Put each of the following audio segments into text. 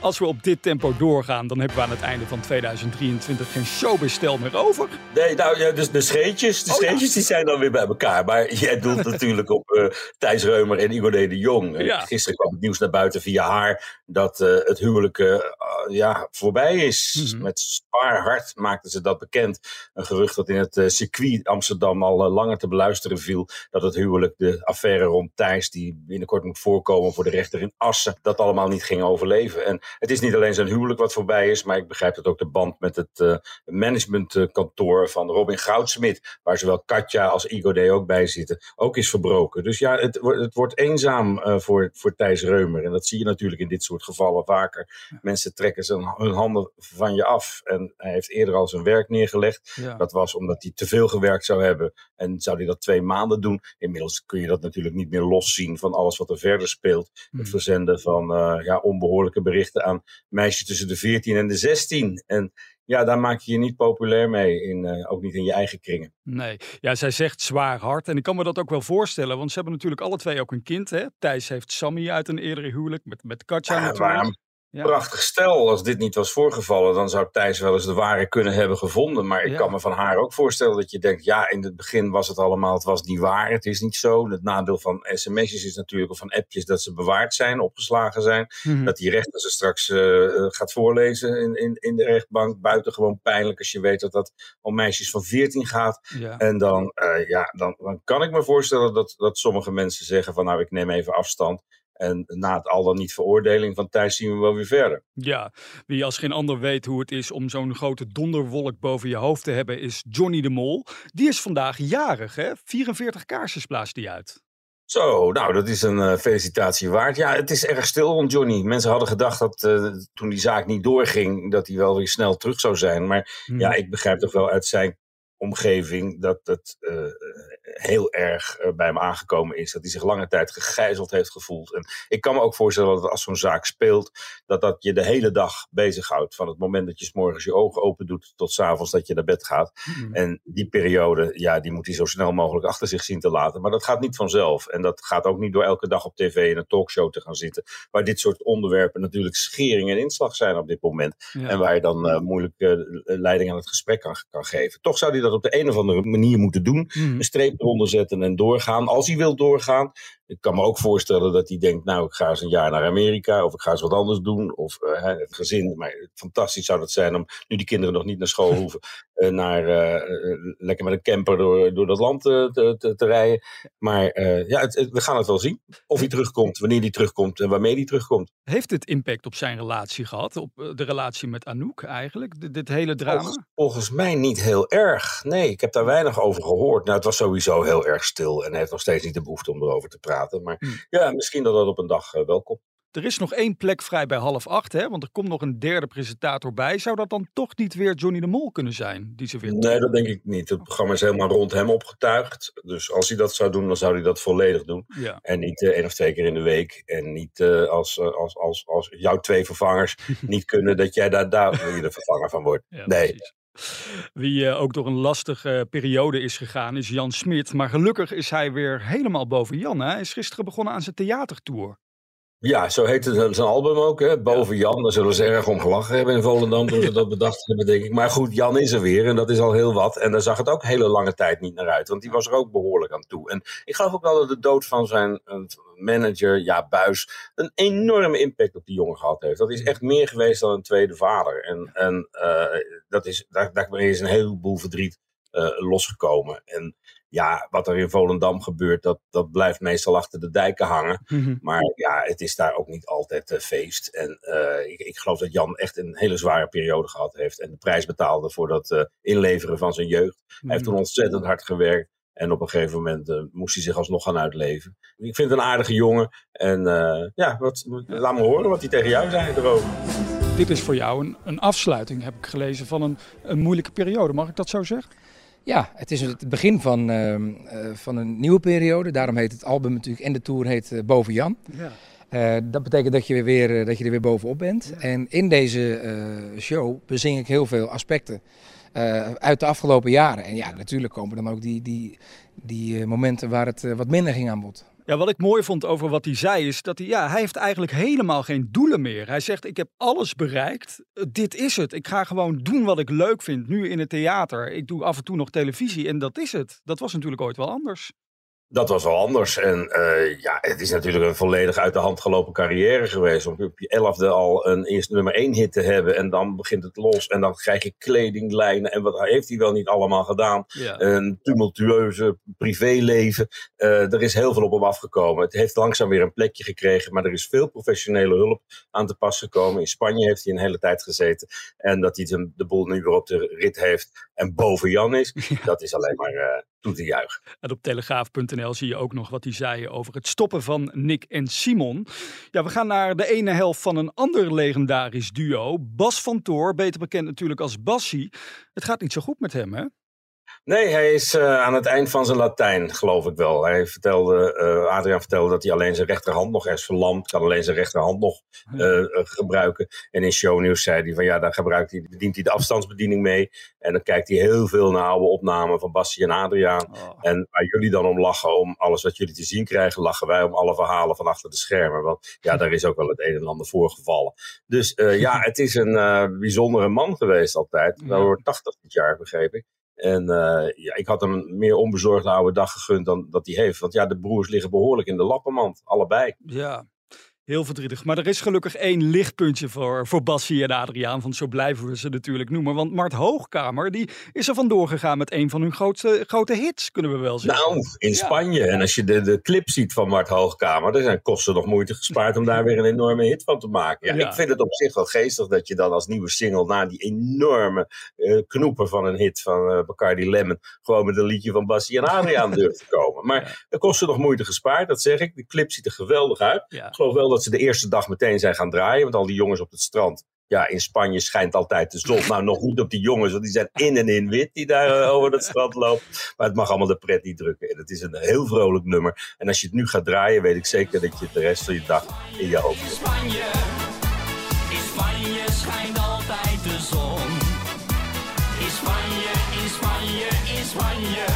Als we op dit tempo doorgaan, dan hebben we aan het einde van 2023 geen showbestel meer over. Nee, nou ja, dus de scheetjes, de Oh, ja. scheetjes die zijn dan weer bij elkaar. Maar jij doelt natuurlijk op eh Thijs Reumer en Igor de Jong. Eh, Ja. Gisteren kwam het nieuws naar buiten via haar dat eh, het huwelijk ja, voorbij is. Mhm. Met zwaar hart maakten ze dat bekend. Een gerucht dat in het eh, circuit Amsterdam al eh, langer te beluisteren viel. Dat het huwelijk, de affaire rond Thijs, die binnenkort moet voorkomen voor de rechter in Assen, dat allemaal niet ging overleven. En het is niet alleen zijn huwelijk wat voorbij is, maar ik begrijp dat ook de band met het eh, managementkantoor van Robin Goudsmit, waar zowel Katja als Igor D. ook bij zitten, ook is verbroken. Dus ja, het, wordt- het wordt eenzaam eh, voor, voor Thijs Reumer. En dat zie je natuurlijk in dit soort gevallen vaker. Mensen trekken zijn, hun handen van je af. En hij heeft eerder al zijn werk neergelegd. Ja. Dat was omdat hij te veel gewerkt zou hebben. En zou hij dat twee maanden doen. Inmiddels kun je dat natuurlijk niet meer loszien van alles wat er verder speelt. Het verzenden van eh, ja, onbehoorlijke berichten aan meisjes tussen de 14 en de 16. En ja, daar maak je je niet populair mee. In, eh, ook niet in je eigen kringen. Nee, ja, zij zegt zwaar hard. En ik kan me dat ook wel voorstellen, want ze hebben natuurlijk alle twee ook een kind. Hè? Thijs heeft Sammy uit een eerdere huwelijk met, met Katja Ja, natuurlijk. waarom? Ja. Prachtig stel. Als dit niet was voorgevallen, dan zou Thijs wel eens de ware kunnen hebben gevonden. Maar ik Ja. kan me van haar ook voorstellen dat je denkt: ja, in het begin was het allemaal, het was niet waar. Het is niet zo. Het nadeel van sms'jes is natuurlijk, of van appjes, dat ze bewaard zijn, opgeslagen zijn. Mhm. Dat die rechter ze straks eh, eh, gaat voorlezen in, in, in de rechtbank. Buitengewoon pijnlijk als je weet dat dat om meisjes van 14 gaat. Ja. En dan, eh, ja, dan, dan kan ik me voorstellen dat, dat sommige mensen zeggen: van nou, ik neem even afstand. En na het al dan niet veroordeling van Thijs zien we wel weer verder. Ja, wie als geen ander weet hoe het is om zo'n grote donderwolk boven je hoofd te hebben, is Johnny de Mol. Die is vandaag jarig, hè? 44 kaarsjes blaast hij uit. Zo, nou, dat is een eh, felicitatie waard. Ja, het is erg stil rond Johnny. Mensen hadden gedacht dat eh, toen die zaak niet doorging, dat hij wel weer snel terug zou zijn. Maar Mhm. ja, ik begrijp toch wel uit zijn omgeving dat het eh, heel erg eh, bij hem aangekomen is. Dat hij zich lange tijd gegijzeld heeft gevoeld. En ik kan me ook voorstellen dat als zo'n zaak speelt, dat dat je de hele dag bezighoudt. Van het moment dat je 's morgens je ogen open doet tot 's avonds dat je naar bed gaat. Mhm. En die periode, ja, die moet hij zo snel mogelijk achter zich zien te laten. Maar dat gaat niet vanzelf. En dat gaat ook niet door elke dag op tv in een talkshow te gaan zitten. Waar dit soort onderwerpen natuurlijk schering en inslag zijn op dit moment. Ja. En waar je dan eh, moeilijk eh, leiding aan het gesprek kan, kan geven. Toch zou hij dat op de een of andere manier moeten doen. Mhm. Een streep eronder zetten en doorgaan. Als hij wil doorgaan. Ik kan me ook voorstellen dat hij denkt, nou, ik ga eens een jaar naar Amerika. Of ik ga eens wat anders doen. Of eh, het gezin. Maar fantastisch zou dat zijn om, nu die kinderen nog niet naar school hoeven. eh, naar, eh, lekker met een camper door, door dat land te, te, te rijden. Maar ja, het, het- we gaan het wel zien. Of hij terugkomt, wanneer hij terugkomt en waarmee hij terugkomt. Heeft dit impact op zijn relatie gehad? Op de relatie met Anouk eigenlijk? Dit, dit hele drama? Volgens, volgens mij niet heel erg. Nee, ik heb daar weinig over gehoord. Nou, het was sowieso heel erg stil. En hij heeft nog steeds niet de behoefte om erover te praten. Maar Hmm. ja, misschien dat dat op een dag eh, wel komt. Er is nog één plek vrij bij half acht, hè? Want er komt nog een derde presentator bij. Zou dat dan toch niet weer Johnny de Mol kunnen zijn? Die ze weer Nee, dat denk ik niet. Het programma is helemaal rond hem opgetuigd. Dus als hij dat zou doen, dan zou hij dat volledig doen. Ja. En niet eh, één of twee keer in de week. En niet eh, als, als, als, als jouw twee vervangers niet kunnen, dat jij daar, daar de vervanger van wordt. Ja, nee. precies. Wie eh, ook door een lastige periode is gegaan, is Jan Smit. Maar gelukkig is hij weer helemaal boven Jan. Hè? Hij is gisteren begonnen aan zijn theatertour. Ja, zo heette zijn zijn album ook, hè? Boven Jan. Daar zullen ze erg om gelachen hebben in Volendam toen ze dat bedacht hebben, denk ik. Maar goed, Jan is er weer en dat is al heel wat. En daar zag het ook hele lange tijd niet naar uit, want die was er ook behoorlijk aan toe. En ik geloof ook wel dat de dood van zijn eh, manager, ja, Buis, een enorme impact op die jongen gehad heeft. Dat is echt meer geweest dan een tweede vader. En, en eh, dat is, daar, daar is een heleboel verdriet losgekomen. En ja, wat er in Volendam gebeurt, dat, dat blijft meestal achter de dijken hangen. Maar ja, het is daar ook niet altijd eh, feest. En eh, ik, ik geloof dat Jan echt een hele zware periode gehad heeft. En de prijs betaalde voor dat eh, inleveren van zijn jeugd. Hij heeft toen ontzettend hard gewerkt. En op een gegeven moment eh, moest hij zich alsnog gaan uitleven. Ik vind het een aardige jongen. En eh, ja, wat, laat me horen wat hij tegen jou zei erover. Dit is voor jou een, een afsluiting, heb ik gelezen, van een, een moeilijke periode. Mag ik dat zo zeggen? Ja, het is het begin van, ehm, eh, van een nieuwe periode. Daarom heet het album natuurlijk en de tour heet eh, Boven Jan. Ja. Eh, dat betekent dat je, weer, dat je er weer bovenop bent. En in deze show bezing ik heel veel aspecten uit de afgelopen jaren. En ja, natuurlijk komen dan ook die, die, die momenten waar het wat minder ging aan bod. Ja, wat ik mooi vond over wat hij zei is dat hij, ja, hij heeft eigenlijk helemaal geen doelen meer. Hij zegt, ik heb alles bereikt. Dit is het. Ik ga gewoon doen wat ik leuk vind. Nu in het theater. Ik doe af en toe nog televisie en dat is het. Dat was natuurlijk ooit wel anders. Dat was wel anders. En eh, ja, het is natuurlijk een volledig uit de hand gelopen carrière geweest. Om op je elfde al een eerste nummer één hit te hebben. En dan begint het los. En dan krijg je kledinglijnen. En wat heeft hij wel niet allemaal gedaan? Ja. Een tumultueuze privéleven. Eh, er is heel veel op hem afgekomen. Het heeft langzaam weer een plekje gekregen. Maar er is veel professionele hulp aan te pas gekomen. In Spanje heeft hij een hele tijd gezeten. En dat hij de, de boel nu weer op de rit heeft. En boven Jan is. Dat is alleen maar eh, toe te juichen. En op telegraaf.nl zie je ook nog wat hij zei over het stoppen van Nick en Simon. Ja, we gaan naar de ene helft van een ander legendarisch duo. Bas van Toor, beter bekend natuurlijk als Bassie. Het gaat niet zo goed met hem, hè? Nee, hij is eh, aan het eind van zijn Latijn, geloof ik wel. Hij vertelde, eh, Adriaan vertelde dat hij alleen zijn rechterhand nog is verlamd. Kan alleen zijn rechterhand nog eh, gebruiken. En in shownieuws zei hij van ja, daar gebruikt hij, bedient hij de afstandsbediening mee. En dan kijkt hij heel veel naar oude opnamen van Bassie en Adriaan. Oh. En waar jullie dan om lachen, om alles wat jullie te zien krijgen, lachen wij om alle verhalen van achter de schermen. Want ja, daar is ook wel het een en ander voorgevallen. Dus ja, het is een bijzondere man geweest altijd. Nou, wordt 80 dit jaar, begreep ik. En eh, ja, ik had hem meer onbezorgde oude dag gegund dan dat hij heeft. Want ja, de broers liggen behoorlijk in de lappenmand. Allebei. Ja, heel verdrietig. Maar er is gelukkig één lichtpuntje voor, voor Bassie en Adriaan. Want zo blijven we ze natuurlijk noemen. Want Mart Hoogkamer die is er vandoor gegaan met een van hun grootste, grote hits, kunnen we wel zeggen. Nou, in Spanje. En als je de, de clip ziet van Mart Hoogkamer, er zijn kosten nog moeite gespaard om daar weer een enorme hit van te maken. Ja, Ja. Ik vind het op zich wel geestig dat je dan als nieuwe single na die enorme eh, knoepen van een hit van eh Bacardi Lemon gewoon met een liedje van Bassie en Adriaan durft te komen. Maar er kosten nog moeite gespaard, dat zeg ik. De clip ziet er geweldig uit. Ik geloof wel dat ze de eerste dag meteen zijn gaan draaien, want al die jongens op het strand. Ja, in Spanje schijnt altijd de zon. Nou, nog niet op die jongens, want die zijn in en in wit die daar eh, over het strand lopen. Maar het mag allemaal de pret niet drukken. En het is een heel vrolijk nummer. En als je het nu gaat draaien, weet ik zeker dat je de rest van je dag in je hoofd hebt. Spanje, in Spanje schijnt altijd de zon. In Spanje, in Spanje, in Spanje.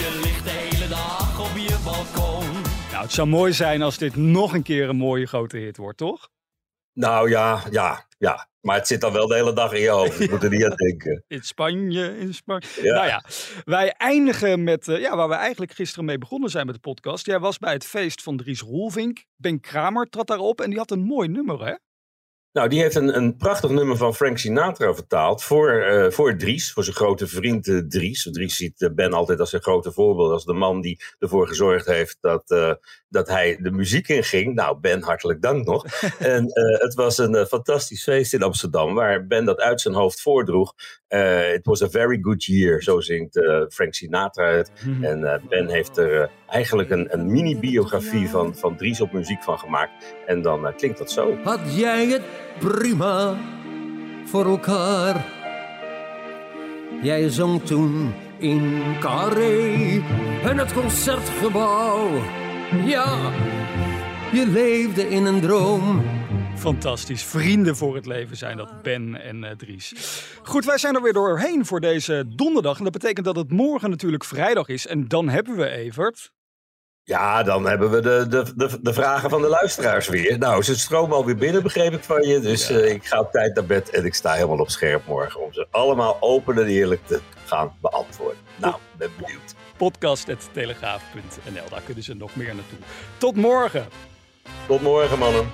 Je ligt de hele dag op je balkon. Nou, het zou mooi zijn als dit nog een keer een mooie grote hit wordt, toch? Nou ja, ja, ja. Maar het zit dan wel de hele dag in je hoofd. Ik moet er niet aan denken. In Spanje, in Spanje. Ja. Nou ja, wij eindigen met eh, ja, waar we eigenlijk gisteren mee begonnen zijn met de podcast. Jij was bij het feest van Dries Roelvink. Ben Kramer trad daarop en die had een mooi nummer, hè? Nou, die heeft een, een prachtig nummer van Frank Sinatra vertaald voor, eh, voor Dries, voor zijn grote vriend eh, Dries. Dries ziet eh, Ben altijd als zijn grote voorbeeld, als de man die ervoor gezorgd heeft dat, dat hij de muziek inging. Nou, Ben, hartelijk dank nog. en het was een fantastisch feest in Amsterdam, waar Ben dat uit zijn hoofd voordroeg. It was a very good year, zo zingt Frank Sinatra het. En eh, Ben heeft er eigenlijk een, een mini-biografie van, van Dries op muziek van gemaakt. En dan eh, klinkt dat zo. had jij het prima voor elkaar. Jij zong toen in Carré en het concertgebouw. Ja, je leefde in een droom. Fantastisch. Vrienden voor het leven zijn dat, Ben en eh, Dries. Goed, wij zijn er weer doorheen voor deze donderdag. En dat betekent dat het morgen natuurlijk vrijdag is. En dan hebben we Evert. Ja, dan hebben we de, de, de, de vragen van de luisteraars weer. Nou, ze stromen alweer binnen, begreep ik van je. Dus eh, ik ga op tijd naar bed en ik sta helemaal op scherp morgen... om ze allemaal open en eerlijk te gaan beantwoorden. Nou, ben benieuwd. Podcast.telegraaf.nl. Daar kunnen ze nog meer naartoe. Tot morgen. Tot morgen, mannen.